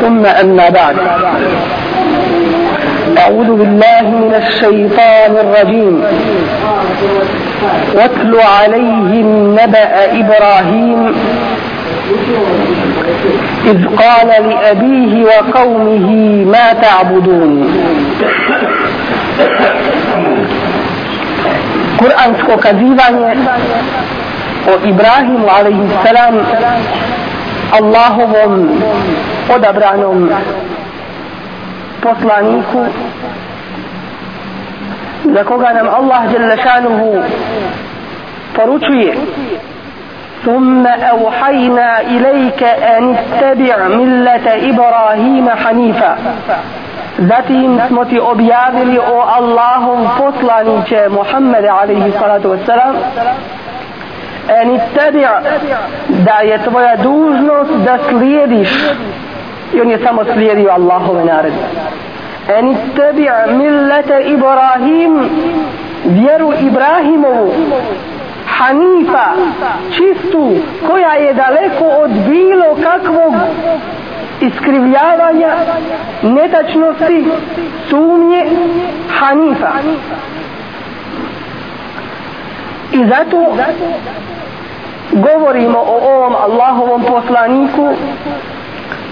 ثم أما بعد. أعوذ بالله من الشيطان الرجيم. واتل عليهم نبأ إبراهيم. إذ قال لأبيه وقومه ما تعبدون. Kur'ansko kazivanje o Ibrahimu alaihissalam Allahovom odabranom poslaniku za koga nam Allah Đelešanuhu poručuje ثم أوحينا إليك أن اتبع ملة إبراهيم حنيفا Zatim smo ti objavili o Allahom poslaniće Muhammed alaihi salatu wassalam En ittabi' da je tvoja dužnost da slijediš i on je samo slijedio Allahove naredbe En ittabi' millete Ibrahim vjeru Ibrahimovu Hanifa, čistu, koja je daleko od bilo kakvog iskrivljavanja, netačnosti, sumnje, Hanifa. I zato govorimo o ovom Allahovom poslaniku,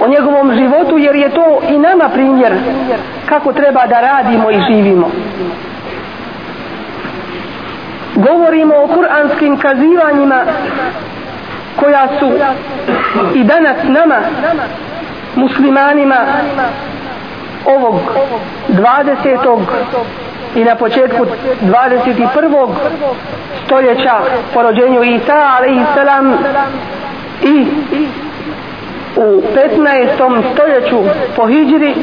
o njegovom životu, jer je to i nama primjer kako treba da radimo i živimo govorimo o kuranskim kazivanjima koja su i danas nama muslimanima ovog 20 i na početku 21. stoljeća po rođenju Isa a.s. i u 15. stoljeću po Hidžri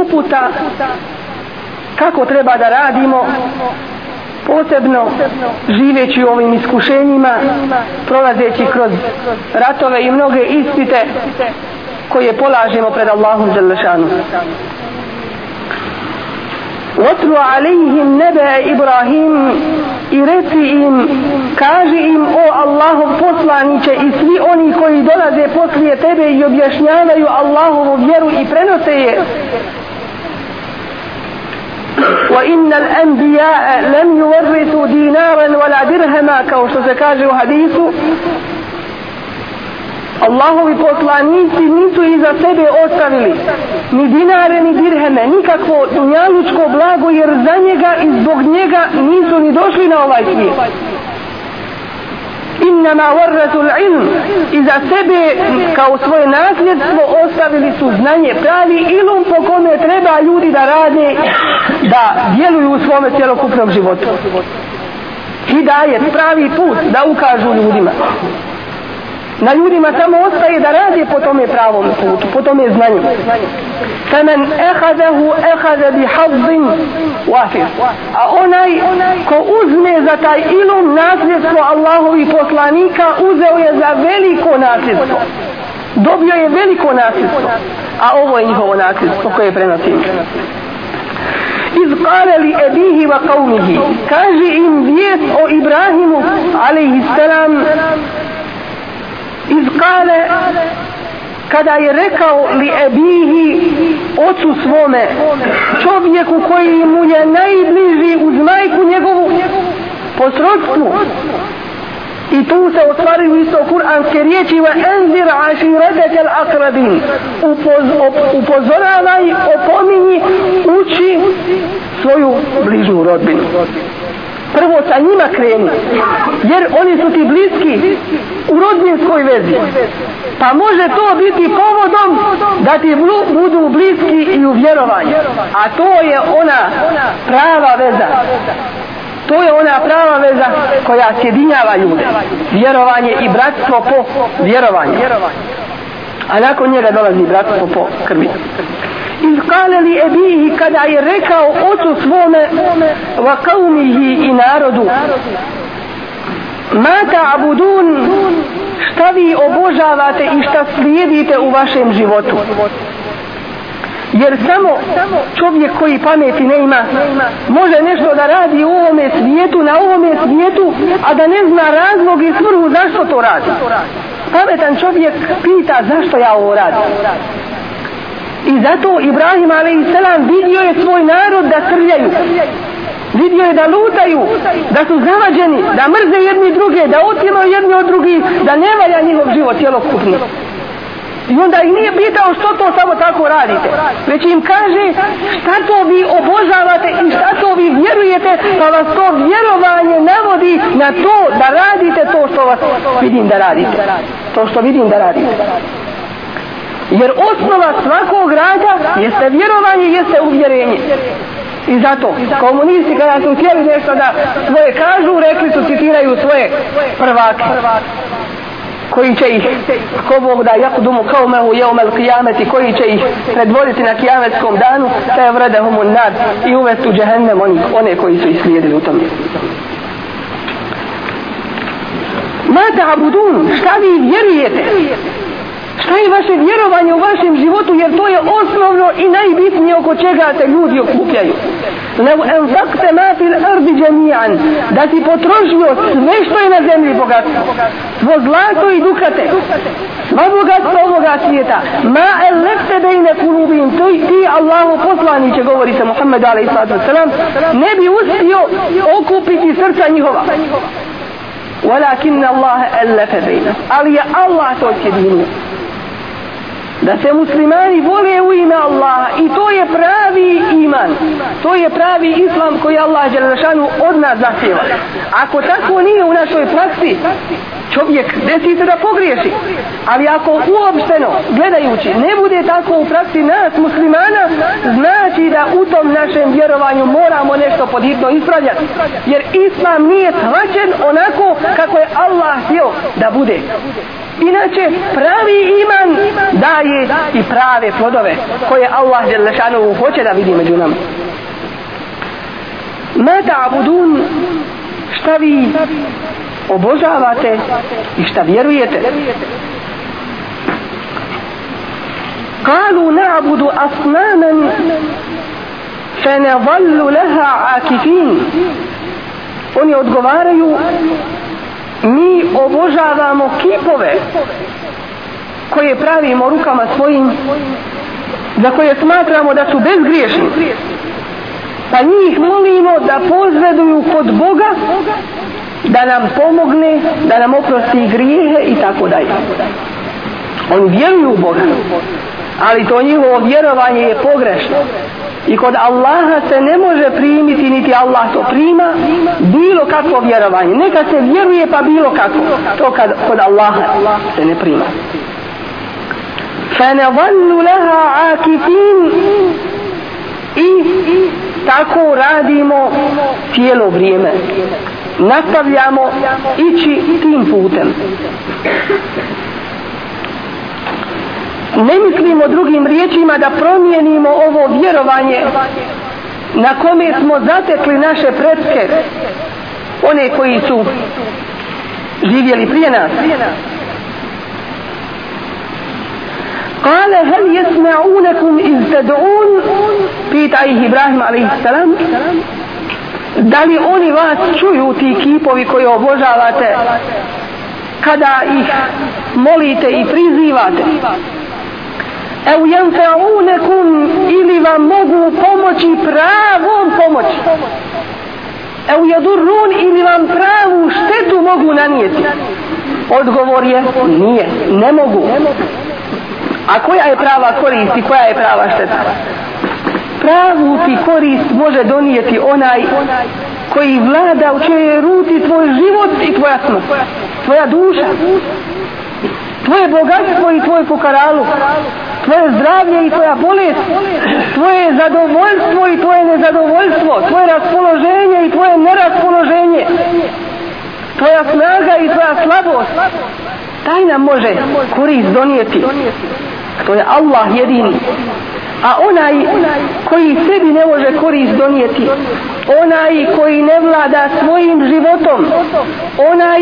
uputa kako treba da radimo posebno živeći u ovim iskušenjima prolazeći kroz ratove i mnoge ispite koje polažemo pred Allahom Đelešanu Otru alejhim nebe Ibrahim i reci im, kaži im o Allahov poslaniće i svi oni koji dolaze poslije tebe i objašnjavaju Allahovu vjeru i prenose je وإن الأنبياء لم يورثوا دينارا ولا درهما kao što se kaže u hadisu Allahovi poslanici nisu iza sebe ostavili ni dinare ni dirheme, nikakvo dunjalučko blago jer za njega i zbog njega nisu ni došli na ovaj svijet. Innama warratul ilm iza sebe kao svoje nasljedstvo ostavili su znanje pravi ilum po kome treba ljudi da rade da djeluju u svome cjelokupnom životu. Hidajet, pravi put da ukažu ljudima. Na ljudima samo ostaje da rade po tome pravom putu, po tome znanju. Femen ehadehu ehade bi hazzin wafir. A onaj ko uzme za taj ilum nasljedstvo Allahovi poslanika, uzeo je za veliko nasljedstvo. Dobio je veliko nasljedstvo. A ovo je njihovo nasljedstvo koje prenosim. iz kale li ebihi wa kaumihi. kaže im vijest o Ibrahimu alaihi salam iz kale kada je rekao li ebihi ocu svome čovjeku koji mu je najbliži uz majku njegovu po srodstvu I tu se ostvaruju isto kuranske riječi wa enzir aširedeke l'akrabin. Upoz, upozoravaj, opominji, uči svoju bližu rodbinu. Prvo sa njima kreni, jer oni su ti bliski u rodinskoj vezi. Pa može to biti povodom da ti budu bliski i u vjerovanju. A to je ona prava veza To je ona prava veza koja sjedinjava ljude. Vjerovanje i bratstvo po vjerovanju. A nakon njega dolazi bratstvo po krvi. Iz kale li ebihi kada je rekao ocu svome va kaumihi i narodu. Mata abudun šta vi obožavate i šta slijedite u vašem životu? Jer samo čovjek koji pameti ne ima može nešto da radi u ovome svijetu na ovome svijetu a da ne zna razlog i svrhu zašto to radi. Pametan čovjek pita zašto ja ovo radim i zato Ibrahim a.s. vidio je svoj narod da srljaju vidio je da lutaju da su zavađeni da mrze jedni druge da otimaju jedni od drugih da ne valja njihov život cijelokupni I onda ih nije pitao što to samo tako radite. Već im kaže šta to vi obožavate i šta to vi vjerujete, pa vas to vjerovanje navodi na to da radite to što vas vidim da radite. To što vidim da radite. Jer osnova svakog rada jeste vjerovanje, jeste uvjerenje. I zato, komunisti kada su htjeli nešto da svoje kažu, rekli su, citiraju svoje prvake koji će ih ko Bog da jakdumu kao mehu jeumel kijameti koji će ih predvoditi na kijametskom danu te vredehum un nad i uvesti u džehennem oni, one koji su islijedili u tom Ma ta'budun, šta vi vjerujete? Šta je vaše vjerovanje u vašem životu jer to je osnovno i najbitnije oko čega se ljudi okupljaju. Lev enfakte ma fil ardi džemijan da si potrošio sve što je na zemlji bogatstvo. Svo zlato i dukate. Sva bogatstvo ovoga svijeta. Ma elefte bejne kulubim. To i ti Allahu poslaniće govori se Muhammed a.s. ne bi uspio okupiti srca njihova. ولكن الله ألف بينه ali je Allah to sjedinio da se muslimani vole u ime Allaha. I to je pravi iman. To je pravi islam koji Allah Đelešanu od nas zahtjeva. Ako tako nije u našoj praksi čovjek desi se da pogriješi. Ali ako uopšteno gledajući ne bude tako u praksi nas muslimana znači da u tom našem vjerovanju moramo nešto podhitno ispravljati. Jer islam nije shvaćen onako kako je Allah htio da bude. Inače, pravi iman daje i prave plodove koje Allah Đelešanu hoće da vidi među nama. Mata abudun, šta vi obožavate i šta vjerujete? قالوا نعبد أصناما فنظل لها عاكفين oni odgovaraju mi obožavamo kipove koje pravimo rukama svojim za koje smatramo da su bezgriješni. Pa njih molimo da pozveduju kod Boga da nam pomogne da nam oprosti grijehe i tako dalje. Oni vjeruju u Boga ali to njihovo vjerovanje je pogrešno. i kod Allaha se ne može primiti niti Allah to prima bilo kakvo vjerovanje neka se vjeruje pa bilo kako to kad, kod Allaha se ne prima فَنَظَلُّ لَهَا عَاكِفِينَ i tako radimo cijelo vrijeme nastavljamo ići tim putem ne mislimo drugim riječima da promijenimo ovo vjerovanje na kome smo zatekli naše predske one koji su živjeli prije nas Kale hel jesma'unakum iz tad'un pita ih Ibrahim a.s. da li oni vas čuju ti kipovi koje obožavate kada ih molite i prizivate. Eu jenfa'unekum ili vam mogu pomoći pravom pomoći. Eu jedurun ili vam pravu štetu mogu nanijeti? Odgovor je nije, ne mogu. A koja je prava korist i koja je prava šteta? Pravu ti korist može donijeti onaj koji vlada u čuje ruci tvoj život i tvoja smrt. Tvoja duša. Tvoje bogatstvo i tvoj pokaralu. Tvoje zdravlje i tvoja bolest. Tvoje zadovoljstvo i tvoje nezadovoljstvo. Tvoje raspoloženje i tvoje neraspoloženje. Tvoja snaga i tvoja slabost. Taj nam može korist donijeti. To je Allah jedini. A onaj koji sebi ne može korist donijeti, onaj koji ne vlada svojim životom, onaj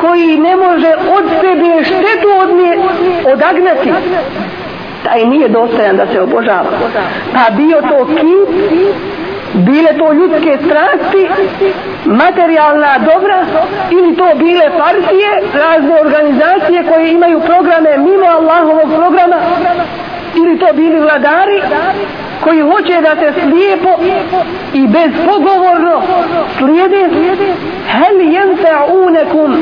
koji ne može od sebe štetu odnije, odagnati, taj nije dostajan da se obožava. Pa bio to kip, bile to ljudske strasti, materijalna dobra ili to bile partije, razne organizacije koje imaju programe mimo Allahovog programa, ili to bili vladari koji hoće da se slijepo i bezpogovorno slijede hel jenfa'unekum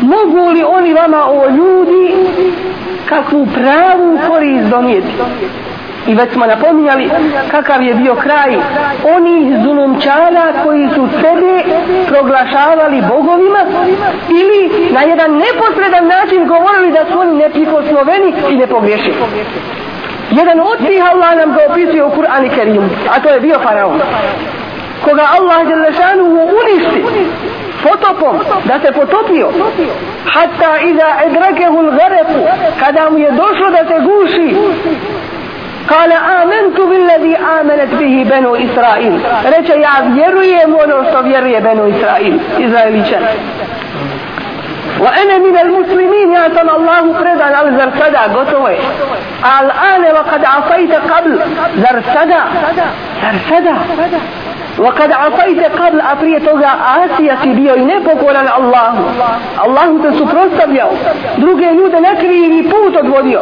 mogu li oni vama o ljudi kakvu pravu korist donijeti I već smo napominjali kakav je bio kraj onih zulumčara koji su sebe proglašavali bogovima ili na jedan neposredan način govorili da su oni neprikosnoveni i nepogriješeni. Jedan od tih Allah nam ga opisuje u Kur'an i Kerim, a to je bio faraon. Koga Allah Đelešanu uništi potopom, da se potopio. Hatta iza edrakehu l'gareku, kada mu je došlo da se guši, Kale amentu billadi amenet bihi benu Israil. Reče ja vjerujem ono što vjeruje benu Israil. Izraeličan. وأنا من المسلمين يا سم الله فردا على زرسدا قطوة الآن وقد عصيت قبل زرسدا زرسدا وقد عصيت قبل أبرية توغا آسيا سبيو نبوكولا الله الله تسفرست بيو druge ljude na krivi put odvodio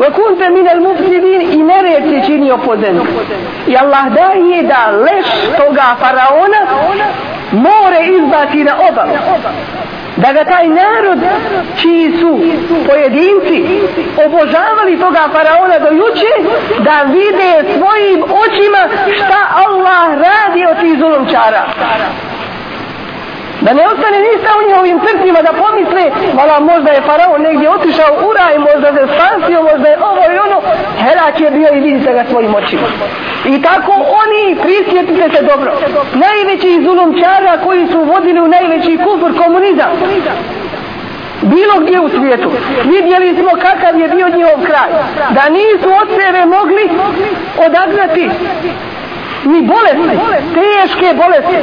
وكنت من المفسدين i nered se činio po zemlji i Allah daje da leš toga faraona more izbaci na obalu da ga taj narod čiji su pojedinci obožavali toga faraona do juče da vide svojim očima šta Allah radi od tih zulomčara da ne ostane ništa u njihovim srcima da pomisle vala možda je faraon negdje otišao u raj možda se spasio možda je ovo i ono Herak je bio i vidite ga svojim očima. I tako oni prisjetite se dobro. Najveći zulumčara koji su vodili u najveći kufr komunizam. Bilo gdje u svijetu. Vidjeli smo kakav je bio njihov kraj. Da nisu od sebe mogli odagnati ni bolesti, teške bolesti,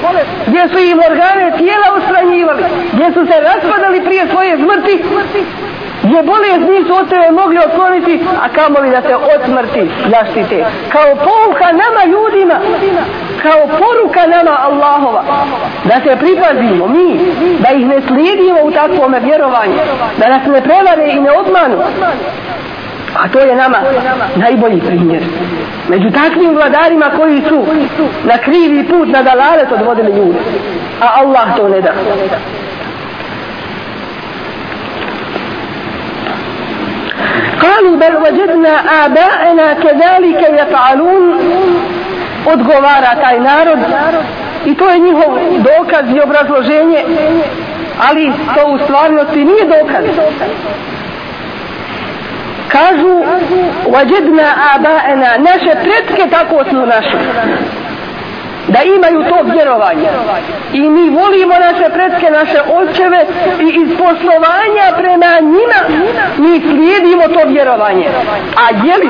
gdje su im organe tijela ustranjivali, gdje su se raspadali prije svoje smrti, gdje bolest nisu od tebe mogli otkloniti, a kamoli da se od smrti zaštite. Kao pouka nama ljudima, kao poruka nama Allahova, da se pripazimo mi, da ih ne slijedimo u takvome vjerovanju, da nas ne prevare i ne obmanu, A to je nama najbolji primjer. Među takvim vladarima koji su na krivi put na dalalet odvodili ljude. A Allah to ne da. قالوا بل وجدنا آباءنا كذلك يفعلون odgovara taj narod i to je njihov dokaz i obrazloženje ali to u stvarnosti nije dokaz kažu vajedna abaena naše pretke tako su naše da imaju to vjerovanje. I mi volimo naše predske, naše očeve i iz poslovanja prema njima mi slijedimo to vjerovanje. A je li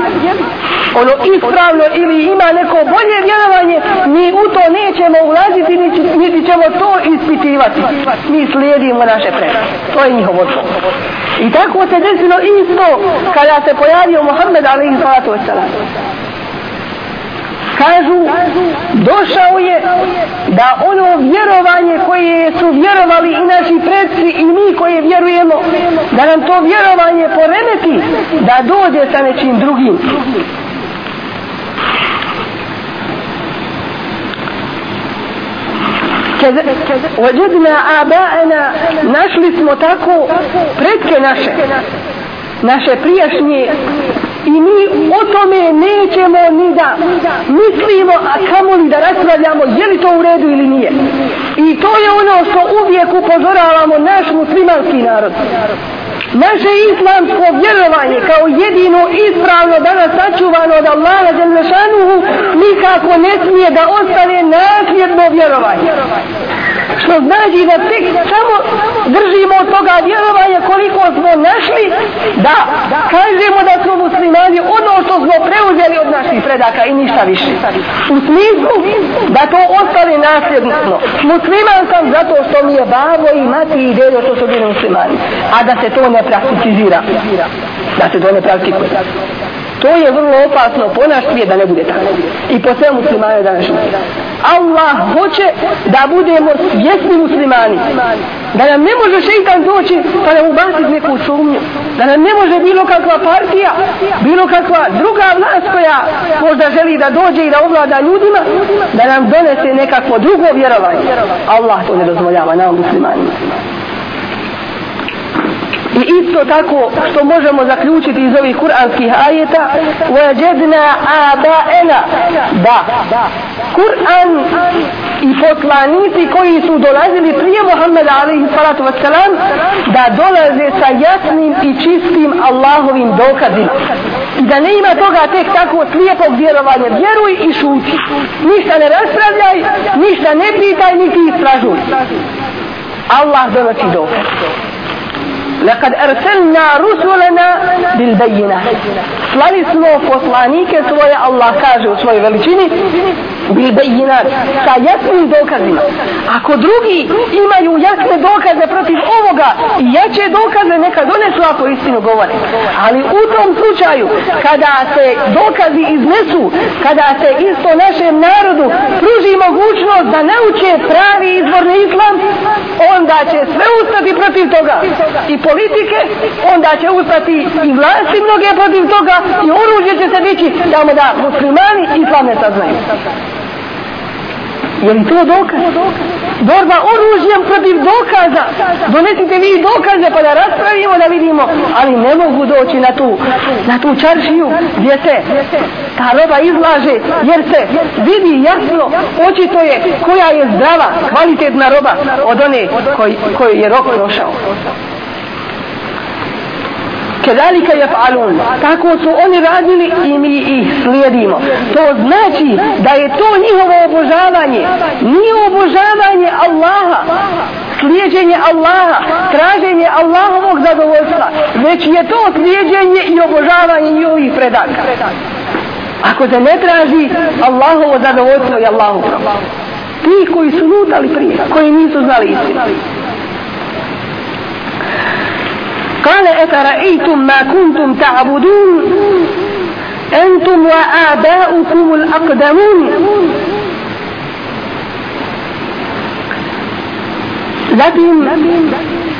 ono ispravno ili ima neko bolje vjerovanje mi u to nećemo ulaziti niti ćemo to ispitivati. Mi slijedimo naše predske to je njihovo to. i tako se desilo isto kada se pojavio Muhammed alaihi salatu wasalam kažu došao je da ono vjerovanje koje su vjerovali i naši predsi i mi koje vjerujemo da nam to vjerovanje poremeti da dođe sa nečim drugim. Ođedna abaena našli smo tako predke naše naše prijašnje i mi o tome nećemo ni da mislimo, a kamo li da raspravljamo je li to u redu ili nije. I to je ono što uvijek upozoravamo naš muslimanski narod. Naše islamsko vjerovanje kao jedino ispravno danas sačuvano od Allaha Đelešanuhu nikako ne smije da ostane nasljedno vjerovanje. Što znači da tek samo držimo od toga vjerovanja koliko smo našli da kažemo da smo muslimani ono što smo preuzeli od naših predaka i ništa više. U smislu da to ostane nasljedno. Musliman sam zato što mi je babo i mati i dedo što su bili muslimani. A da se to ne prakticizira. Da se to ne praktikuje. To je vrlo opasno po naš svijet da ne bude tako. I po sve muslimane današnje. Allah hoće da budemo svjesni muslimani. Da nam ne može šeitan doći pa nam ubaciti neku sumnju. Da nam ne može bilo kakva partija, bilo kakva druga vlast koja možda želi da dođe i da ovlada ljudima, da nam donese nekakvo drugo vjerovanje. Allah to ne dozvoljava nam muslimanima. I isto tako što možemo zaključiti iz ovih kuranskih ajeta وَجَدْنَا آبَاءَنَا Da, Kur'an i poslanici koji su dolazili prije Muhammeda alaihi salatu wassalam da dolaze sa jasnim i čistim Allahovim dokazima. I da ne ima toga tek tako slijepog vjerovanja. Vjeruj i šuti. Ništa ne raspravljaj, ništa ne pitaj, niti istražuj. Allah donosi dokaz. Lekad erselna لقد bil رسلنا بالبينات. سلالي poslanike فوصلانيك Allah kaže u سوى veličini, bil bejinat sa jasnim dokazima. Ako drugi imaju jasne dokaze protiv ovoga i jače dokaze neka donesu ako istinu govore. Ali u tom slučaju kada se dokazi iznesu kada se isto našem narodu pruži mogućnost da nauče pravi izvorni islam onda će sve ustati protiv toga. I politike onda će ustati i vlasti mnoge protiv toga i oružje će se dići tamo da muslimani islam ne saznaju. Je li to dokaz? Borba oružjem protiv dokaza. Donesite vi dokaze pa da raspravimo da vidimo. Ali ne mogu doći na tu, na tu čaršiju gdje se ta roba izlaže jer se vidi jasno očito je koja je zdrava, kvalitetna roba od one koji, koji je rok prošao. Kedalika je falun. Tako su oni radili i mi ih slijedimo. To znači da je to njihovo obožavanje. Nije obožavanje Allaha. slijedjenje Allaha. Traženje Allahovog zadovoljstva. Već je to slijedjenje i obožavanje njihovih predaka. Ako se ne traži Allahovo zadovoljstvo i Allahu Ti koji su lutali prije, koji nisu znali istinu. قال أفرأيتم ما كنتم تعبدون أنتم وآباؤكم الأقدمون Zatim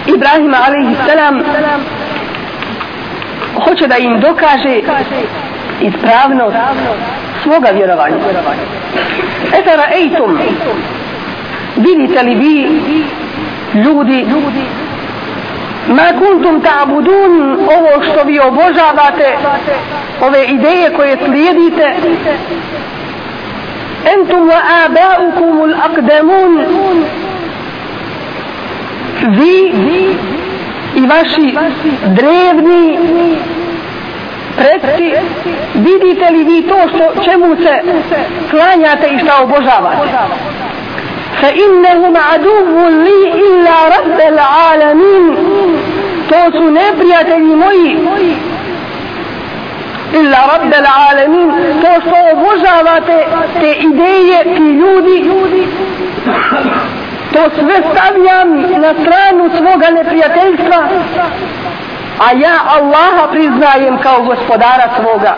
Ibrahim alaihi salam hoće da im dokaže ispravnost svoga vjerovanja. Eta ra'ejtum vidite li vi ljudi ma kuntum ta'budun ovo što vi obožavate ove ideje koje slijedite. Entum wa aba'ukum al-aqdamun vi i vaši drevni predci vidite li vi to što čemu se klanjate i šta obožavate? فإنهم عدو لي إلا رب العالمين to su neprijatelji moji illa rabbel alamin to što obožavate te ideje ti ljudi to sve stavljam na stranu svoga neprijateljstva a ja Allaha priznajem kao gospodara svoga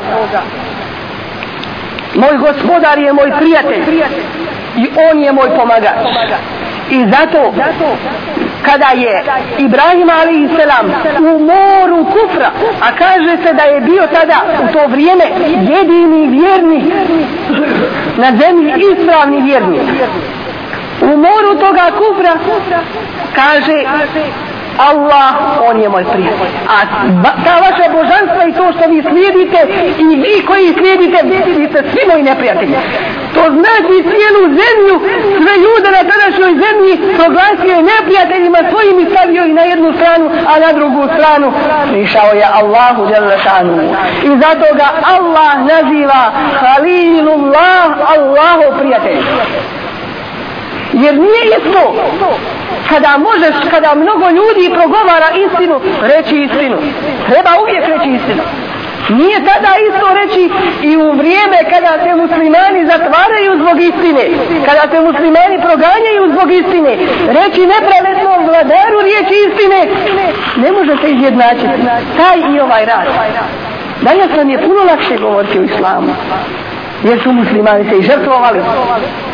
moj gospodar je moj prijatelj i on je moj pomagač i zato kada je Ibrahim a.s. u moru kufra a kaže se da je bio tada u to vrijeme jedini vjernik na zemlji ispravni vjernik u moru toga kufra kaže Allah, on je moj prijatelj. A ta vaša božanstva i to što vi slijedite i vi koji slijedite, vi ste svi moji neprijatelji. To znači cijelu zemlju, sve ljude na tadašnjoj zemlji proglasio je neprijateljima svojim i stavio i na jednu stranu, a na drugu stranu prišao je Allahu Đelešanu. I zato ga Allah naziva Halilullah, Allahu prijatelj. Jer nije isto kada možeš, kada mnogo ljudi progovara istinu, reći istinu. Treba uvijek reći istinu. Nije tada isto reći i u vrijeme kada se muslimani zatvaraju zbog istine, kada se muslimani proganjaju zbog istine, reći nepravednom vladaru riječi istine, ne može se izjednačiti. Taj i ovaj rad. Danas nam je puno lakše govoriti o islamu jer su muslimani se i žrtvovali,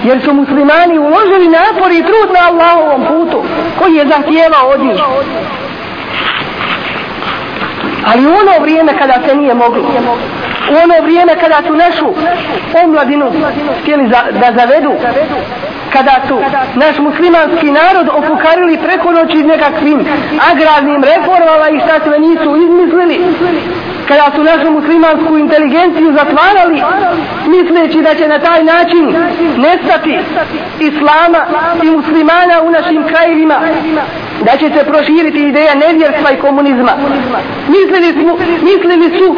jer su muslimani uložili napor i trud na Allahovom putu, koji je zahtijevao od njih. Ali u ono vrijeme kada se nije moglo, u ono vrijeme kada su našu omladinu htjeli za, da zavedu, kada su naš muslimanski narod opukarili preko noći nekakvim agrarnim reformama i šta sve nisu izmislili, kada su našu muslimansku inteligenciju zatvarali misleći da će na taj način nestati islama i muslimana u našim krajevima da će se proširiti ideja nevjerstva i komunizma. Mislili su, mislili su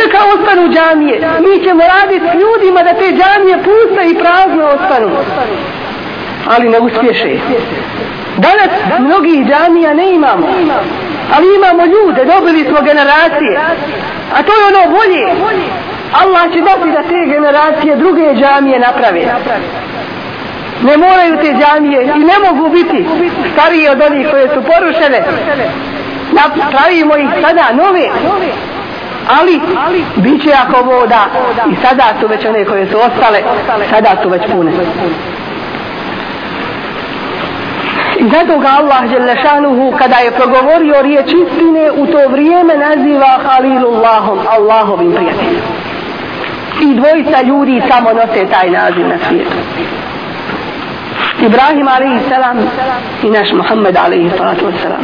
neka ostanu džamije. Mi ćemo raditi s ljudima da te džamije puste i prazno ostanu. Ali ne uspješe. Danas mnogih džamija ne imamo ali imamo ljude, dobili smo generacije. A to je ono bolje. Allah će dati da te generacije druge džamije naprave. Ne moraju te džamije i ne mogu biti starije od onih koje su porušene. Napravimo ih sada nove. Ali, bit će ako voda i sada su već one koje su ostale, sada su već pune. I zato ga Allah Đelešanuhu kada je progovorio riječ istine u to vrijeme naziva Halilullahom, Allahovim prijateljem. I dvojica ljudi samo nose taj naziv na svijetu. Ibrahim alaihi salam i naš Muhammed alaihi salatu wasalam.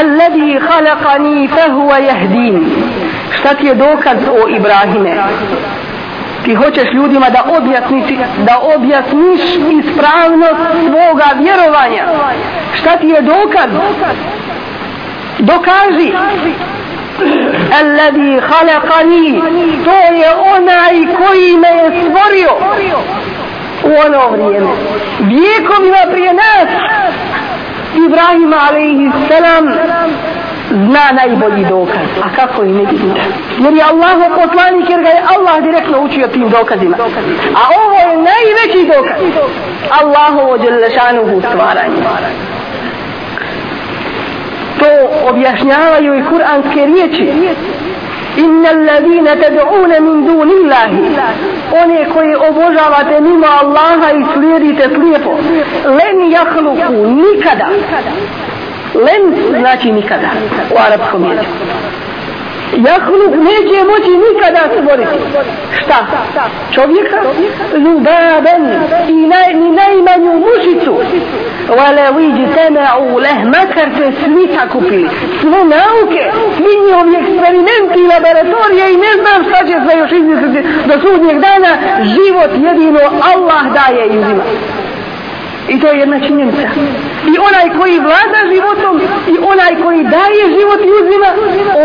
الذي خلقني فهو يهدين šta ti je dokaz o Ibrahime ti hoćeš ljudima da objasniš, da objasniš ispravnost svoga vjerovanja. Šta ti je dokaz? Dokaži. Alladhi khalaqani to je onaj koji me je stvorio u ono vrijeme vijekovima prije nas Ibrahim alaihi salam zna najbolji dokaz. A kako i ne vidite? Jer je Allah poslanik jer ga je Allah direktno učio tim dokazima. A ovo je najveći dokaz. Allahovo djelešanuhu stvaranje. To objašnjavaju i kuranske riječi. Inna alladhina tad'una min dunillahi one koje obožavate mimo Allaha i slijedite slijepo len jahluku nikada Len znači nikada u arapskom jeziku. Jahlub neće moći nikada stvoriti. Šta? Čovjeka? Zubaben i naj, ni najmanju mušicu. Vale viđi teme u leh, makar se svi sakupili. Sve nauke, svi njihovi eksperimenti i laboratorije i ne znam šta će sve još izmisliti do sudnjeg dana. Život jedino Allah daje i uzima. I to je jedna činjenica. I onaj koji vlada životom i onaj koji daje život i uzima,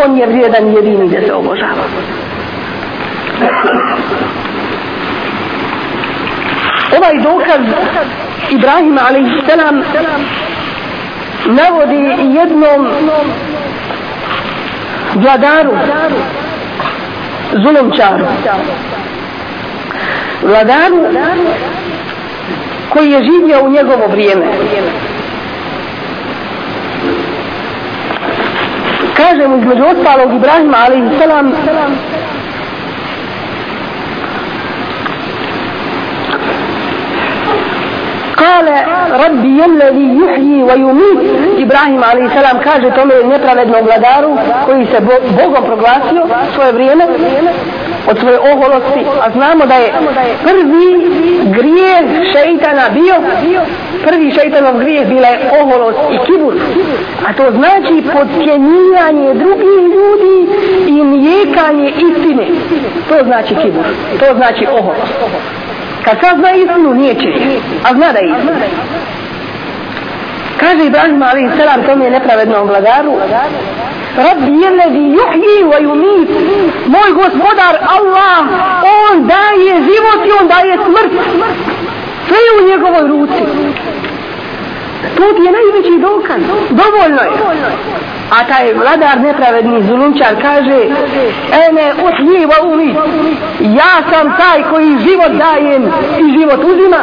on je vrijedan jedini da se obožava. Ovaj dokaz Ibrahima a.s. navodi jednom vladaru, zulomčaru. Vladaru koji je živio u njegovo vrijeme. Kaže mu između ostalog Ibrahima alaihi قال ربي الذي يحيي ويميت إبراهيم عليه السلام قال تومي koji se كوي سبوغم بروغلاسيو svoje vrijeme od svoje oholosti, a znamo da je prvi grijez šeitana bio, prvi šeitanov grijez bila je oholost i kibur. A to znači podcjenjivanje drugih ljudi i nijekanje istine. To znači kibur, to znači oholost. Kad sazna istinu, nije čist, A zna da je istinu. Kaže Ibrahim alaih salam tome nepravednom vladaru. Rabbi je lezi juhji wa yumit. Moj gospodar Allah On daje život i on daje smrt. Sve je u njegovoj ruci. To ti je najveći dokaz. Dovoljno je. A taj vladar nepravedni zulumčar kaže Ene uhji wa umi Ja sam taj koji život dajem i život uzima.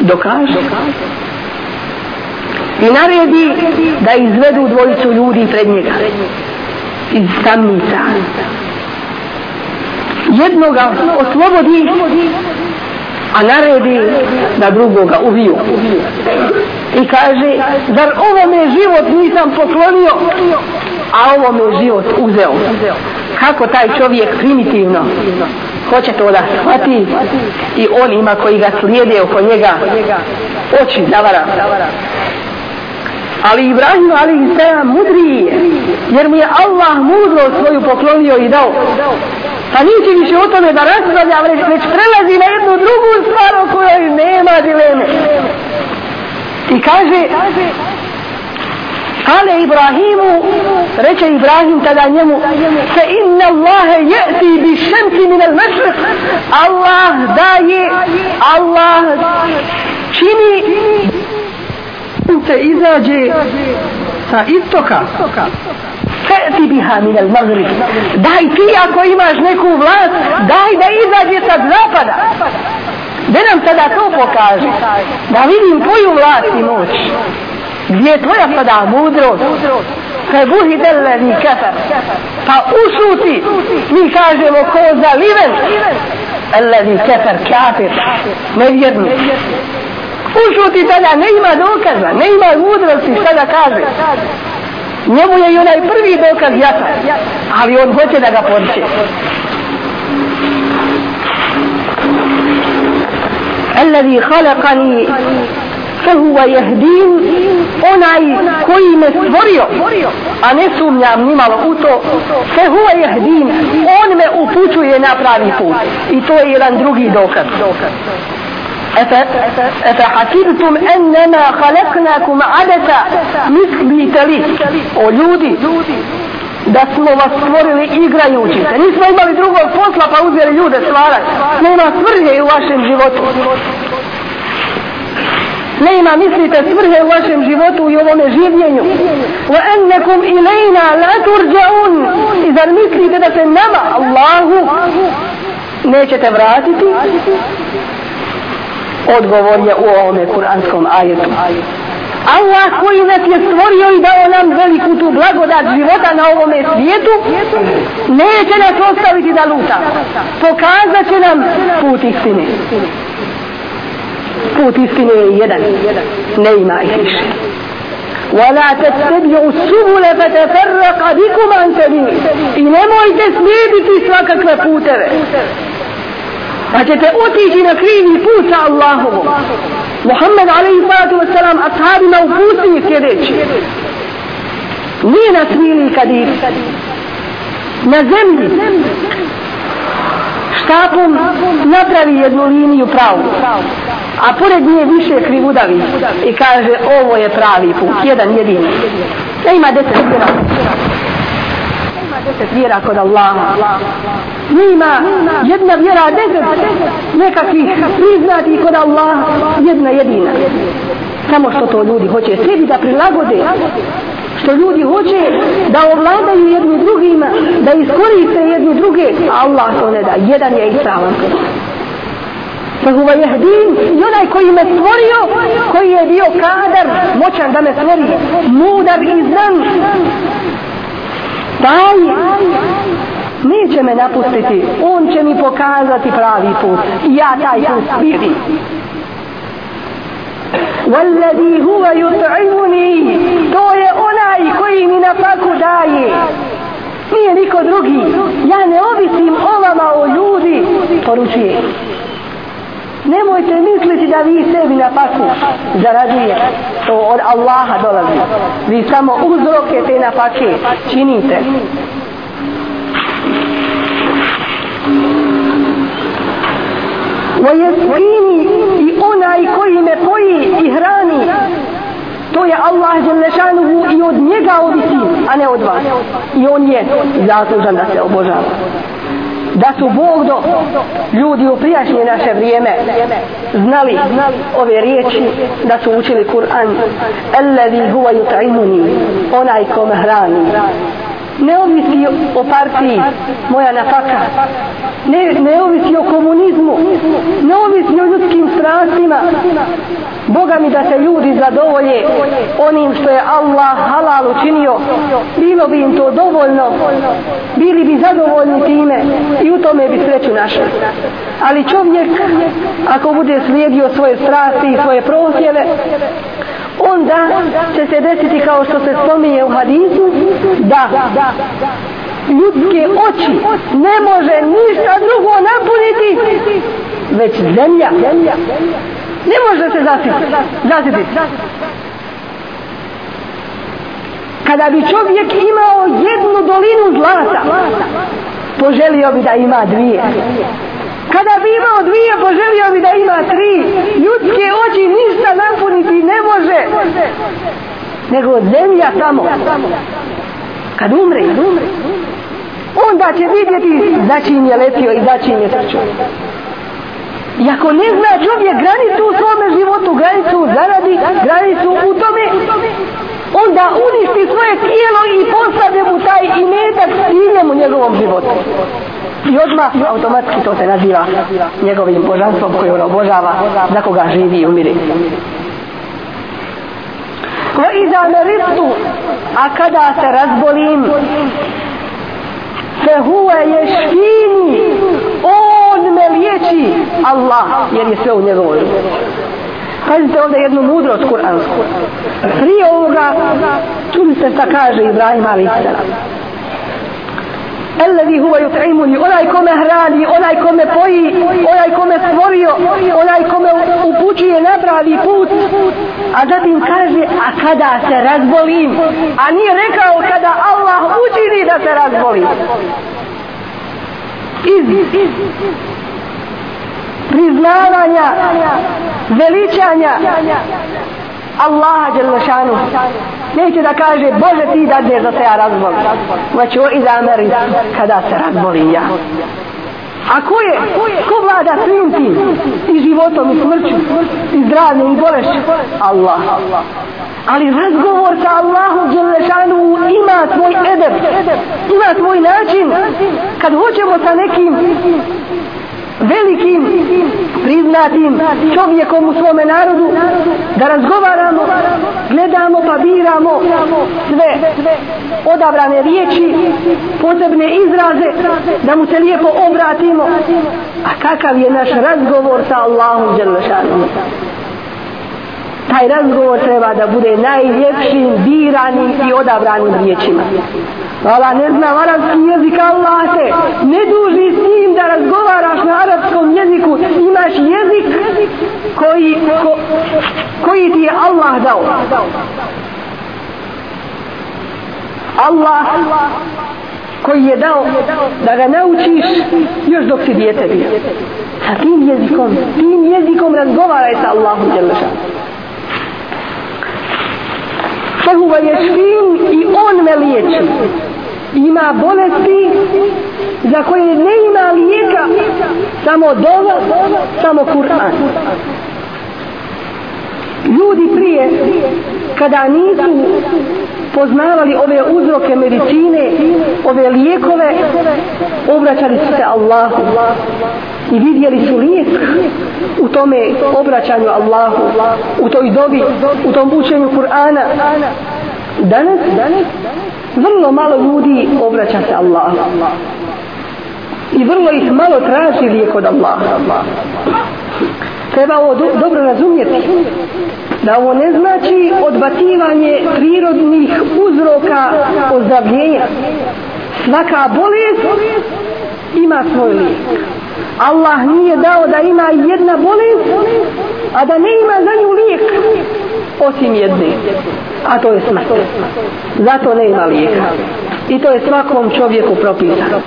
Dokaže Dokaže. I naredi da izvedu dvojicu ljudi pred njega. Iz tamnica. Jednoga oslobodi a naredi da drugoga ubiju. I kaže zar ovo me život nisam poklonio a ovo me život uzeo? Kako taj čovjek primitivno? Hoće to da shvati? I on ima koji ga slijede oko njega oči zavara. Ali Ibrahim ali i seja mudriji je, jer mu je Allah mudro svoju poklonio i dao. Pa neće više o tome da raspravlja, već, već prelazi na jednu drugu stvar o kojoj nema dileme. I kaže, Kale Ibrahimu, reče Ibrahim tada njemu, fe inna Allahe je'ti bi šemti min al mešrq, Allah daje, Allah čini sunce izađe sa istoka Feti biha min al maghrib. Daj ti ako imaš neku vlast, daj da izađe sa zapada. Da nam sada to pokaže. Da vidim tvoju vlast i moć. Gdje je tvoja sada mudrost? Fe buhi dele ni kafar. Pa usuti, Mi kažemo ko zaliven. Alladhi kafar kafir. Nevjernik. ušuti tada, ne ima dokaza, ne ima mudrosti šta da kaže. Njemu je i onaj prvi dokaz jasan, ali on hoće da ga poriče. الذي خلقني فهو يهدين onaj koji me stvorio a ne sumnjam nimalo u to فهو يهدين on me upućuje na pravi put i to je jedan drugi dokaz أفحسبتم أنما خلقناكم عدسا مثل تلي o ljudi da smo vas stvorili igrajući se. Nismo imali drugog posla pa uzeli ljude stvarati. Nema svrhe u vašem životu. Nema, mislite, svrhe u vašem životu i ovome življenju. Wa ennekum ilajna la turđaun. I zar mislite da se nama, Allahu, nećete vratiti? odgovor je u ovome kuranskom ajetu. Allah koji nas je stvorio i dao nam veliku tu blagodat života na ovome svijetu, neće nas ostaviti da luta. Pokazat će nam put istine. Put istine je jedan. Ne ima ih više. ولا تتبعوا السبل فتفرق بكم عن سبيله i nemojte slijediti svakakve puteve pa ćete otići na krivi put sa Allahovom. Muhammed alaihi sallatu wasalam ashabima u pustinji sljedeći. Nije na smili kadir. na zemlji štapom napravi jednu liniju pravu. A pored nje više krivudavi i kaže ovo je pravi put, jedan jedini. Ne ima deset deset vjera kod Allaha. Nima jedna vjera deset nekakvih priznati kod Allaha. Jedna jedina. Samo što to ljudi hoće sebi da prilagode. Što ljudi hoće da ovladaju jedni drugima, da iskoriste jedni druge. Allah to ne da. Jedan je ispravan. Fahuva jehdin i onaj koji me stvorio, koji je bio kadar, moćan da me stvori, mudar i znan, taj neće me napustiti. On će mi pokazati pravi put. I ja taj put vidim. والذي هو يطعمني to je onaj koji mi na faku daje. Nije niko drugi. Ja ne ovisim o vama o ljudi poručuje. Nemojte misliti da vi sebi na faku zarađujete to od Allaha dolazi. Vi samo uzroke te napake činite. Vojeskini i onaj koji me poji i hrani. To je Allah Đelešanuhu i od njega ovisi, a ne od vas. I on je zaslužan da se obožava da su Bog do ljudi u prijašnje naše vrijeme znali ove riječi da su učili Kur'an. Alladhi huwa yut'imuni onaj ko me hrani ne ovisi o partiji moja nafaka ne, ne ovisi o komunizmu ne ovisi o ljudskim strastima. Boga mi da se ljudi zadovolje onim što je Allah halal učinio. Bilo bi im to dovoljno bili bi zadovoljni time i u tome bi sreću našli. Ali čovjek ako bude slijedio svoje strasti i svoje prosjeve onda će se desiti kao što se spominje u hadisu da ljudske oči ne može ništa drugo napuniti već zemlja. Ne može se zasiti zasiti kada bi čovjek imao jednu dolinu zlata poželio bi da ima dvije kada bi imao dvije poželio bi da ima tri. Ljudske oči ništa napuniti ne može. Nego zemlja samo. Kad umre onda će vidjeti za čim je letio i za čim je trčao. I ako ne zna čovjek granicu u svome životu, granicu u zaradi, granicu u tome, onda uništi svoje tijelo i postave mu taj imetak ciljem u njegovom životu. I odmah automatski to se naziva njegovim božanstvom koje on obožava za koga živi i umiri. Ko iza meritu, a kada se razbolim, se huve ješkini, on me liječi Allah, jer je sve u njegovoj ruci. Pazite ovdje jednu mudrost kuransku. Prije ovoga, čuli ste šta kaže Ibrahim Ali Alladhi huwa yut'imuni onaj kome hrani onaj kome poji onaj kome stvorio onaj kome upućuje na pravi put. A zatim kaže a kada se razbolim? A nije rekao kada Allah učini da se razbolim. Iz, iz priznavanja veličanja Allaha Đelešanu. Neće da kaže Bože ti da da se ja razbolim. Znači, o izameri, kada se razbolim ja. A ko je? Ko vlada svim tim? I životom i smrću i zdravljem i bolešću? Allah. Ali razgovor sa Allahom Đelešanu ima svoj edep, ima svoj način. Kad hoćemo sa nekim velikim priznatim čovjekom u svome narodu da razgovaramo gledamo pa biramo sve odabrane riječi posebne izraze da mu se lijepo obratimo a kakav je naš razgovor sa Allahom Đerlešanom? Taj razgovor treba da bude najljepšim biranim i odabranim riječima. Allah ne zna arabski jezik Allah te ne duži s njim da razgovaraš na arapskom jeziku. Imaš jezik koji ko, koji ti je Allah dao. Allah koji je dao da ga naučiš još dok si dijete bio. Sa tim jezikom tim jezikom razgovaraj sa Allahom Đelešan Fehuva je špin i on me liječi. Ima bolesti za koje ne ima lijeka samo dova samo Kur'an. Ljudi prije kada nisu poznavali ove uzroke medicine ove lijekove obraćali su se Allahu i vidjeli su lijek u tome obraćanju Allahu u toj dobi u tom učenju Kur'ana danas danas vrlo malo ljudi obraća se Allahu. i vrlo ih malo traži lijek od Allaha. treba ovo do, dobro razumjeti da ovo ne znači odbacivanje prirodnih uzroka ozdravljenja svaka bolest ima svoj lijek Allah nije dao da ima jedna bolest, a da ne ima za nju lijek, osim jedne, a to je smrt. Zato ne ima lijeka. I to je svakom čovjeku propisano.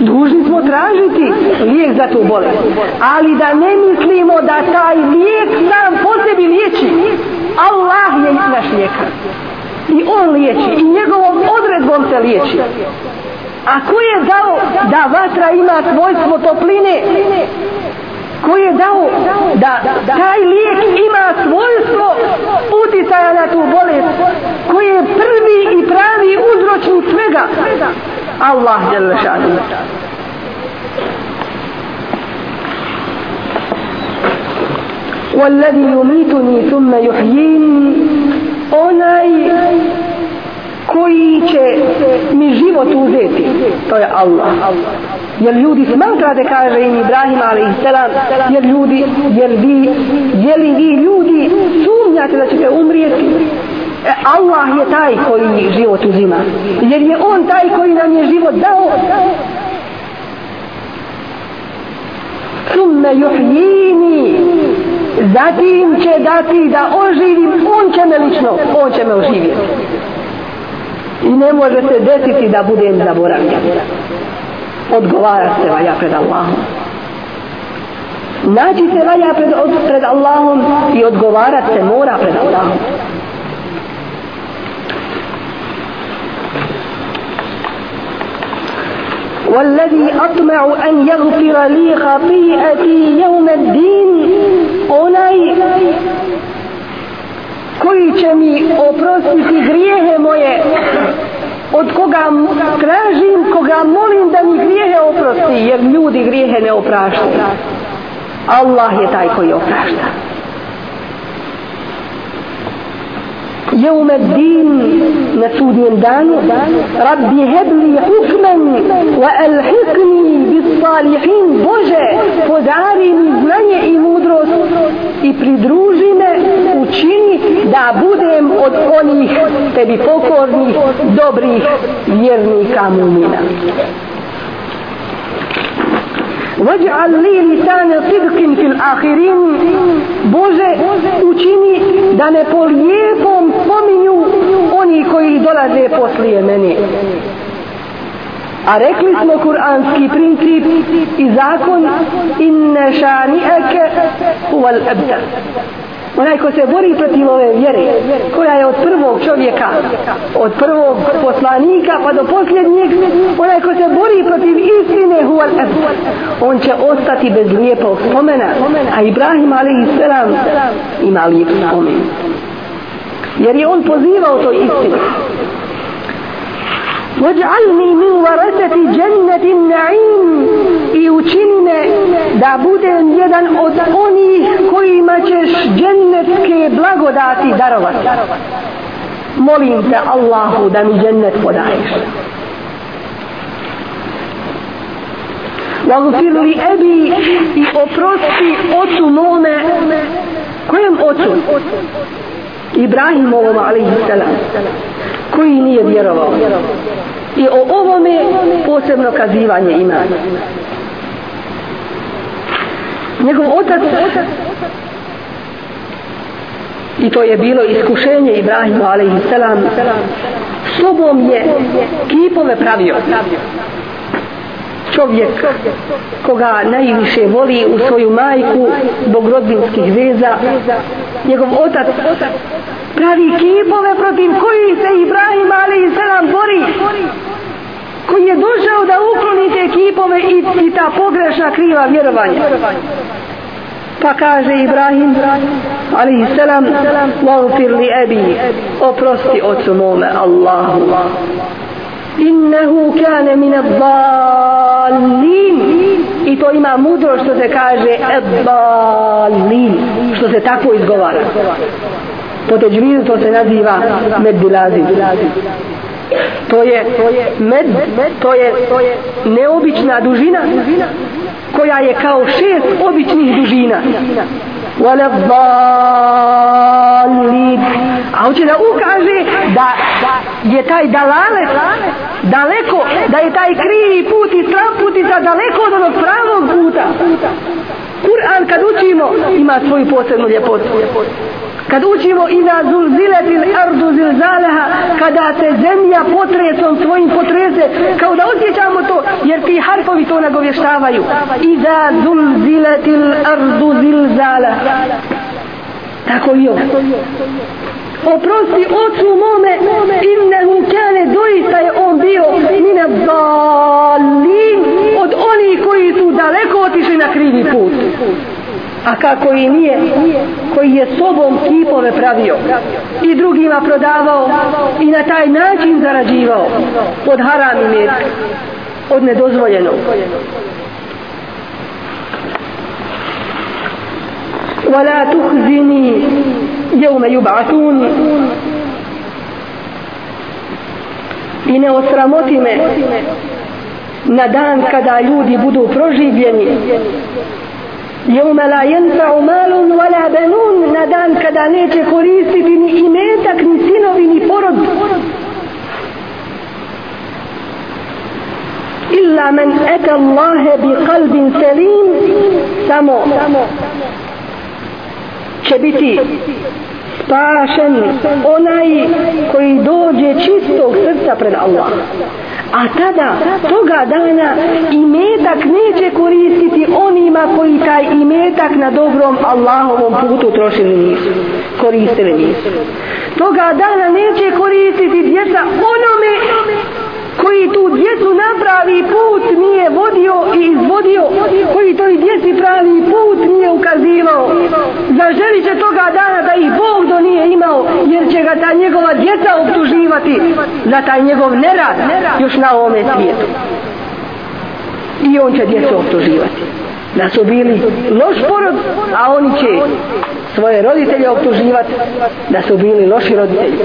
Dužni smo tražiti lijek za tu bolest. Ali da ne mislimo da taj lijek sam po sebi liječi. Allah je naš lijekar. I on liječi. I njegovom odredbom se liječi. A ko je dao da vatra ima svojstvo topline? Ko je dao da taj lijek ima svojstvo uticaja na tu bolest? Ko je prvi i pravi uzročnik svega? Allah je lešanu. والذي يميتني ثم يحيين onaj koji će mi život uzeti to je Allah jer ljudi smatrate kaže im Ibrahim alaihissalam jer ljudi jer vi je li vi ljudi sumnjate da ćete umrijeti e, E, Allah je taj koji život uzima. Jer je on taj koji nam je život dao. Summe juhjini zatim će dati da oživim on će me lično. On će me oživjeti. I ne može se desiti da budem zaboravljen. Odgovara se valja pred Allahom. Naći se valja pred, pred Allahom i odgovarat se mora pred Allahom. والذي أطمع أن يغفر لي خطيئتي يوم الدين onaj koji će mi oprostiti grijehe moje od koga tražim, koga molim da mi grijehe oprosti, jer ljudi grijehe ne opraštaju. Allah je taj koji oprašta. jeume din na sudnjem danu rabbi hebli hukman wa alhikni bis salihin Bože podari mi znanje i mudrost i pridruži me učini da budem od onih tebi pokornih dobrih vjernika mumina. وجعل لي لسان صدق في Bože, učini da ne polijepom pominju oni koji dolaze poslije mene. A rekli smo kuranski princip i zakon inne šani eke uval ebdel onaj ko se bori protiv ove vjere koja je od prvog čovjeka od prvog poslanika pa do posljednjeg onaj ko se bori protiv istine on će ostati bez lijepog spomena a Ibrahim a.s. ima lijep spomen jer je on pozivao to istinu Vaj'alni min varasati jannati na'im I učini me da budem jedan od onih kojima ćeš džennetske blagodati darovat. Molim te Allahu da mi džennet podaješ. Vagfir li ebi i oprosti otu mome, kojem otu? Ibrahimovom alaihi salam koji nije vjerovao. I o ovome posebno kazivanje ima. Njegov otac i to je bilo iskušenje Ibrahimu alaihi selam sobom je kipove pravio čovjek koga najviše voli u svoju majku zbog rodbinskih veza. Njegov otac pravi kipove protiv koji se Ibrahim ali i selam bori koji je došao da ukloni te kipove i, i ta pogrešna kriva vjerovanja. Pa kaže Ibrahim ali i selam vagfir li ebi oprosti ocu mome Allahu innehu kane mine dhalin i to ima mudro što se kaže dhalin što se tako izgovara. Po teđvidu to se naziva meddilazi to je med to je neobična dužina koja je kao šest običnih dužina. Wala dhalin a hoće da ukaže da je taj dalale daleko da je taj krivi put i strav putica daleko od onog pravog puta. Kur'an kad učimo ima svoju posebnu ljepotu kad učimo i na zulziletil ardu zilzaleha kada se zemlja potresom svojim potrese kao da osjećamo to jer ti harfovi to nagovještavaju. I za zulziletil ardu zilzaleha tako i ovo. Oprosti ocu mome innehu kane doista je on bio mine dalin od onih koji su daleko otišli na krivi put a kako i nije koji je sobom kipove pravio i drugima prodavao i na taj način zarađivao od haram i met od nedozvoljenog ولا تخزني يوم يبعثون i ne osramoti me na dan kada ljudi budu proživljeni يوم لا ينفع مال ولا بنون. ندان كدانيت كوريس بن إيميتك نسينو بن فرد إلا من أتى الله بقلب سليم. سمو. شبتي spašen onaj koji dođe čistog srca pred Allah. A tada, toga dana, imetak neće koristiti onima koji taj imetak na dobrom Allahovom putu trošili nisu. Koristili nisu. Toga dana neće koristiti djeca onome koji tu djecu napravi put nije vodio i izvodio, koji toj djeci pravi put nije ukazivao. Zaželit će toga dana da ih Bog do nije imao, jer će ga ta njegova djeca optuživati za taj njegov nerad još na ovome svijetu. I on će djecu optuživati. Da su bili loš porod, a oni će svoje roditelje optuživati da su bili loši roditelji.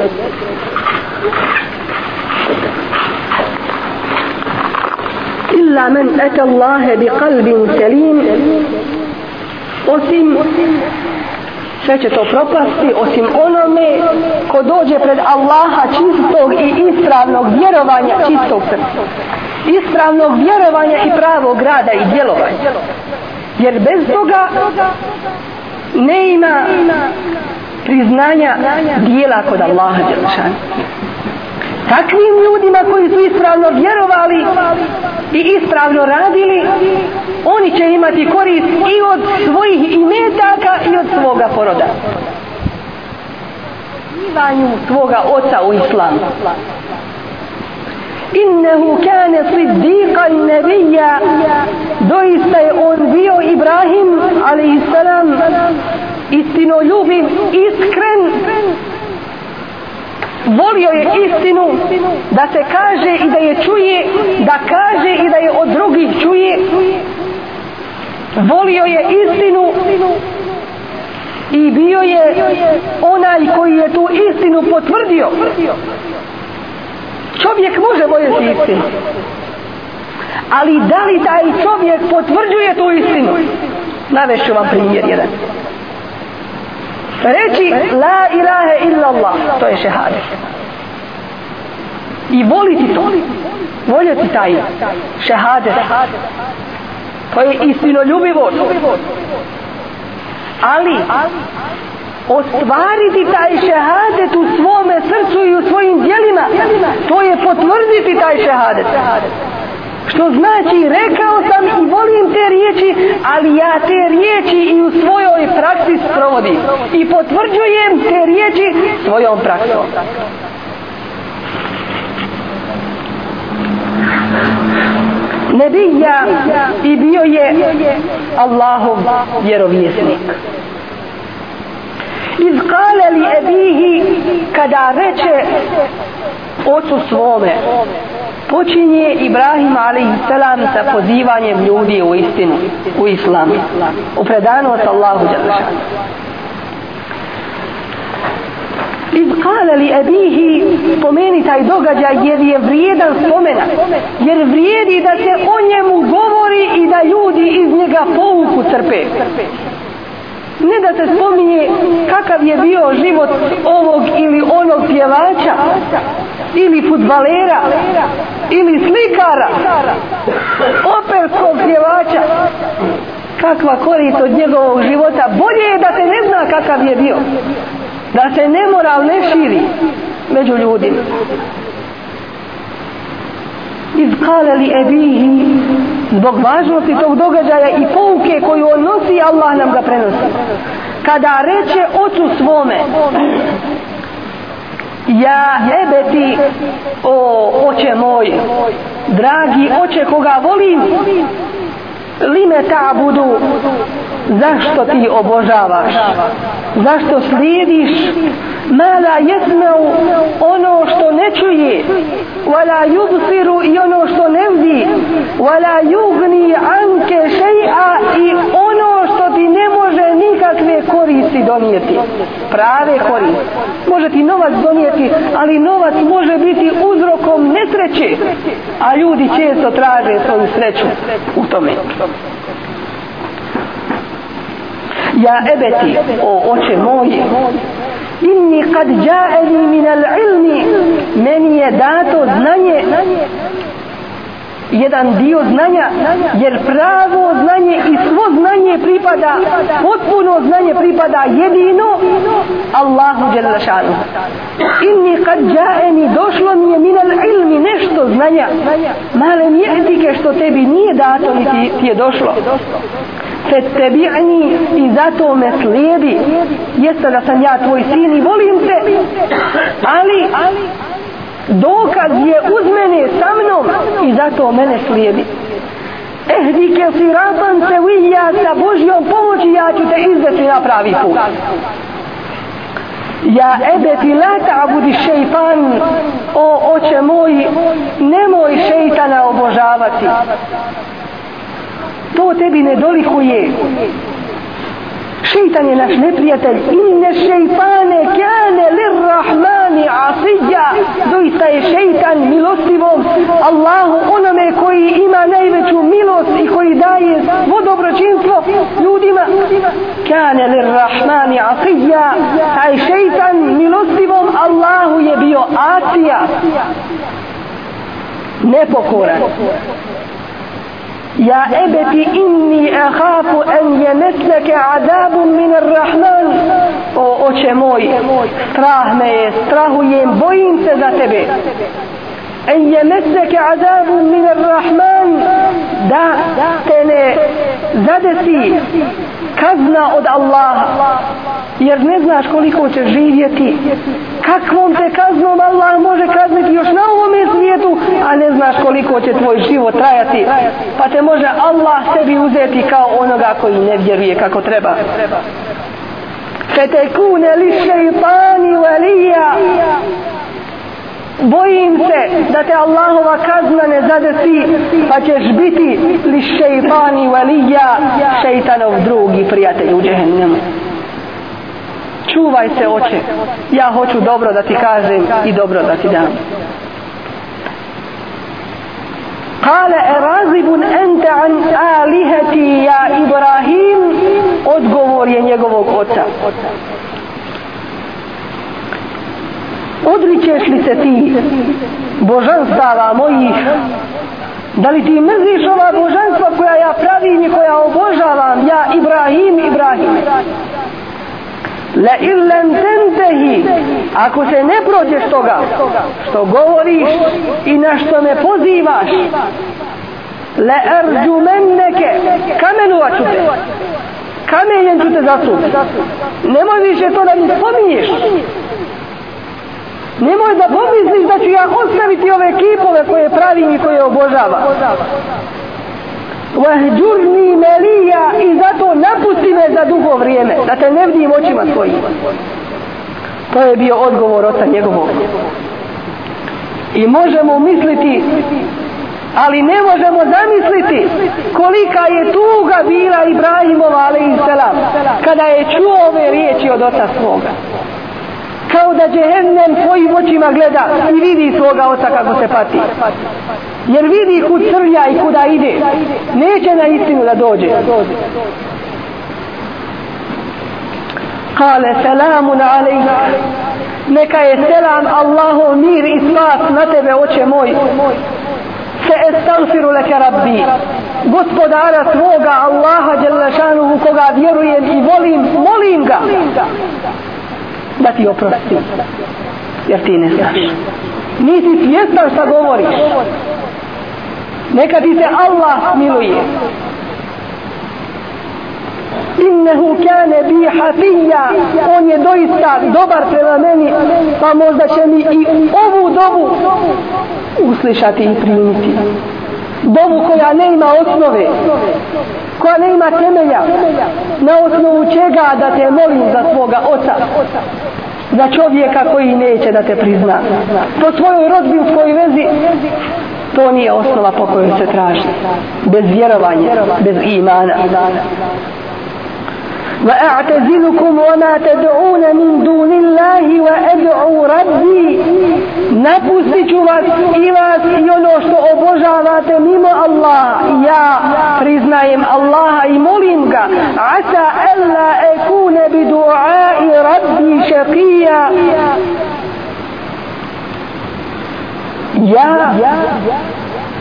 Illa men ete Allahe bi kalbin selim osim sve će to propasti osim onome ko dođe pred Allaha čistog i ispravnog vjerovanja čistog srca. Ispravnog vjerovanja i pravog rada i djelovanja. Jer bez toga ne ima priznanja dijela kod Allaha Đelšana takvim ljudima koji su ispravno vjerovali i ispravno radili oni će imati korist i od svojih imetaka i od svoga poroda. Ivanju svoga oca u islamu. Innehu kane siddiqan nebija. Doista je on bio Ibrahim alaihissalam istinoljubiv iskren volio je istinu. da se kaže i da je čuje da kaže i da je od drugih čuje. Volio je istinu i bio je onaj koji je tu istinu potvrdio. Čovjek može voljeti istinu. Ali da li taj čovjek potvrđuje tu istinu? Navešću vam primjer jedan Pa reći la ilaha illa Allah to je šehadet. I voliti to voljeti taj šehadet to je istinoljubivo ali ostvariti taj šehadet u svome srcu i u svojim dijelima to je potvrditi taj šehadet što znači rekao sam i volim te riječi ali ja te riječi i u svojoj praksi sprovodim i potvrđujem te riječi svojom praksom Nebija i bio je Allahov vjerovjesnik. Iz kale li ebihi kada reče ocu svome počinje Ibrahim a.s. sa pozivanjem ljudi u istinu, u islam, u predanu od Allahu Đalešanu. Iz kala li ebihi spomeni taj događaj jer je vrijedan spomena. Jer vrijedi da se o njemu govori i da ljudi iz njega pouku crpe. ne da se spominje kakav je bio život ovog ili onog pjevača ili futbalera ili slikara operskog pjevača. Kakva korist od njegovog života. Bolje je da se ne zna kakav je bio. Da se nemoral ne širi među ljudima. Iz kale li ebihi zbog važnosti tog događaja i pouke koju on nosi Allah nam ga prenosi. Kada reče ocu svome ja ebeti o oče moj dragi oče koga volim lime ta budu zašto ti obožavaš? Zašto slijediš? Mala jesmeu ono što ne čuje wala yubsiru i ono što ne vidi wala yugni anke šeja i ono što ti ne može nikakve koristi donijeti. Prave koristi može ti novac donijeti ali novac može biti uzrokom nesreće. A ljudi često traže svoju sreću u tome. Ja ebeti o oče moje inni kad jaeni min al ilmi meni je dato znanje jedan dio znanja jer pravo znanje i svo znanje pripada potpuno znanje pripada jedino Allahu Đelešanu. inni kad džaeni, došlo mi je minal ilmi nešto znanja male mi što tebi nije dato niti ti je došlo Fettebi'ni i zato me slijedi. Jeste da sam ja tvoj sin i volim te. Ali dokaz je uz mene sa mnom i zato mene slijedi. Ehdike siratan se vilja sa Božjom pomoći ja ću te izvesti na pravi put. Ja ebeti la ta'budi šeitan o oče moj, nemoj šeitana obožavati to tebi ne dolikuje šeitan je naš neprijatelj. Inne šeitane kane lirrahmani asija. Doista je šeitan milostivom Allahu onome koji ima najveću milost i koji daje svo dobročinstvo ljudima. Kane lirrahmani asija. Taj šeitan milostivom Allahu je bio asija. Nepokoran. يا أبت إني أخاف أن يمسك عذاب من الرحمن o oče moj strah me je strahujem bojim se za tebe en je meseke azabu min rahman da te ne zadesi kazna od Allaha jer ne znaš koliko će živjeti. Kakvom te kaznom Allah može kazniti još na ovom svijetu a ne znaš koliko će tvoj život trajati. Pa te može Allah sebi uzeti kao onoga koji ne vjeruje kako treba. Fetekune li šeitani valija bojim se da te Allahova kazna ne zadesi pa ćeš biti li šeitani valija, šeitanov drugi prijatelj u džehennemu. Čuvaj se oče ja hoću dobro da ti kažem i dobro da ti dam. Kale erazibun ente an aliheti ja Ibrahim odgovor je njegovog oca odričeš li se ti božanstava mojih? Da li ti mrziš ova božanstva koja ja pravim i koja obožavam? Ja Ibrahim Ibrahim. La illen tentehi, ako se ne prođeš toga što govoriš i na što me pozivaš la arjumannaka kamenovat ću te. Kamenjen ću te zasupiti nemoj više to da mi spominješ nemoj da pomisliš da ću ja ostaviti ove kipove koje pravim i koje obožavam. Vahđurni melija i zato napusti me za dugo vrijeme da te ne vidim očima svojim. To je bio odgovor oca njegovog. I možemo misliti ali ne možemo zamisliti kolika je tuga bila Ibrahimova ali i selam kada je čuo ove riječi od oca svoga kao da džehennem svojim očima gleda i vidi svoga oca kako se pati. Jer vidi kud crlja i kuda ide. Neće na istinu da dođe. Kale selamun alejk neka je selam Allahu mir i spas na tebe oče moj. Se estagfiru leke rabbi. Gospodara svoga Allaha Đelešanuhu koga vjerujem i volim molim ga da ti oprosti jer ti ne znaš. Nisi svjesna šta govoriš. Neka ti se Allah miluje. Innehu kane bi hafija. On je doista dobar prema meni pa možda će mi i ovu dobu uslišati i primiti dovu koja ne ima osnove koja ne ima temelja na osnovu čega da te molim za svoga oca za čovjeka koji neće da te prizna. Po svojoj rodbinskoj vezi to nije osnova po kojoj se traži. Bez vjerovanja bez imana. وأعتزلكم وما تدعون من دون الله وأدعو ربي napustit ću vas i vas i ono što obožavate mimo Allah ja priznajem Allaha i molim ga asa alla ekune bi duai rabbi šakija ja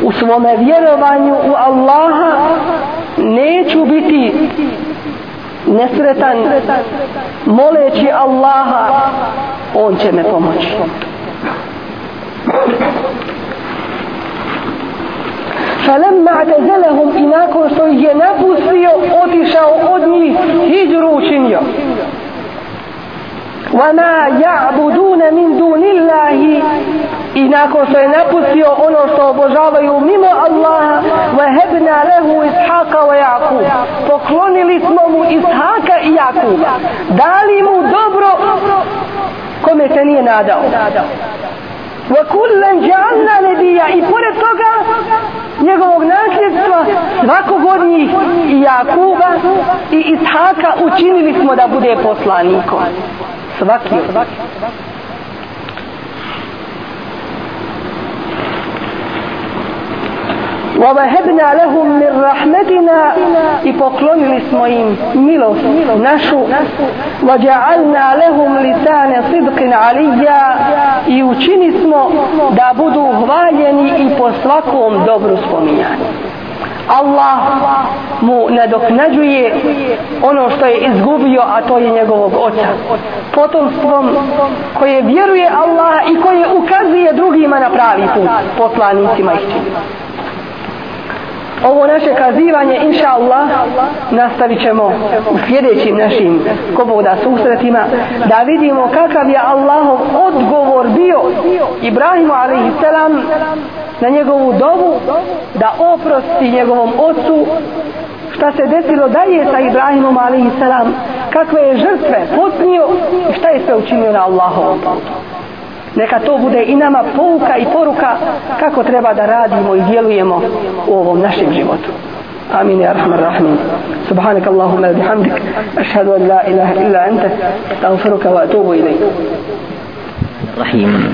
u svome vjerovanju u Allaha neću biti nesretan moleći Allaha on će me pomoći فلما اعتزلهم i nakon što ih je napustio otišao od njih hijđru učinio وما يعبدون من دون الله i nakon što je napustio ono što obožavaju mimo Allaha وهبنا له إسحاق ويعقوب poklonili smo mu Ishaka i Jakuba dali mu dobro kome se nije nadao وكلا جعلنا نبيا i pored toga njegovog nasljedstva svakog od njih i Jakuba i Ishaka učinili smo da bude poslanikom svaki od وَوَهَبْنَا لَهُمْ مِنْ رَحْمَتِنَا i poklonili smo im milost našu وَجَعَلْنَا لَهُمْ لِسَانَ صِدْقٍ عَلِيًّا i učini smo da budu hvaljeni i po svakom dobru spominjani Allah mu nadoknađuje ono što je izgubio, a to je njegovog oca. Potomstvom koje vjeruje Allah i koje ukazuje drugima na pravi put, poslanicima i ovo naše kazivanje inša Allah nastavit ćemo u sljedećim našim koboda susretima da vidimo kakav je Allahov odgovor bio Ibrahimu alaihissalam na njegovu dovu da oprosti njegovom ocu šta se desilo dalje sa Ibrahimom alaihissalam kakve je žrtve potnio i šta je sve učinio na Allahovom putu neka to bude i nama pouka i poruka kako treba da radimo i djelujemo u ovom našem životu آمين يا أرحم الراحمين سبحانك اللهم وبحمدك أشهد أن لا إله إلا أنت أستغفرك وأتوب إليك الرحيم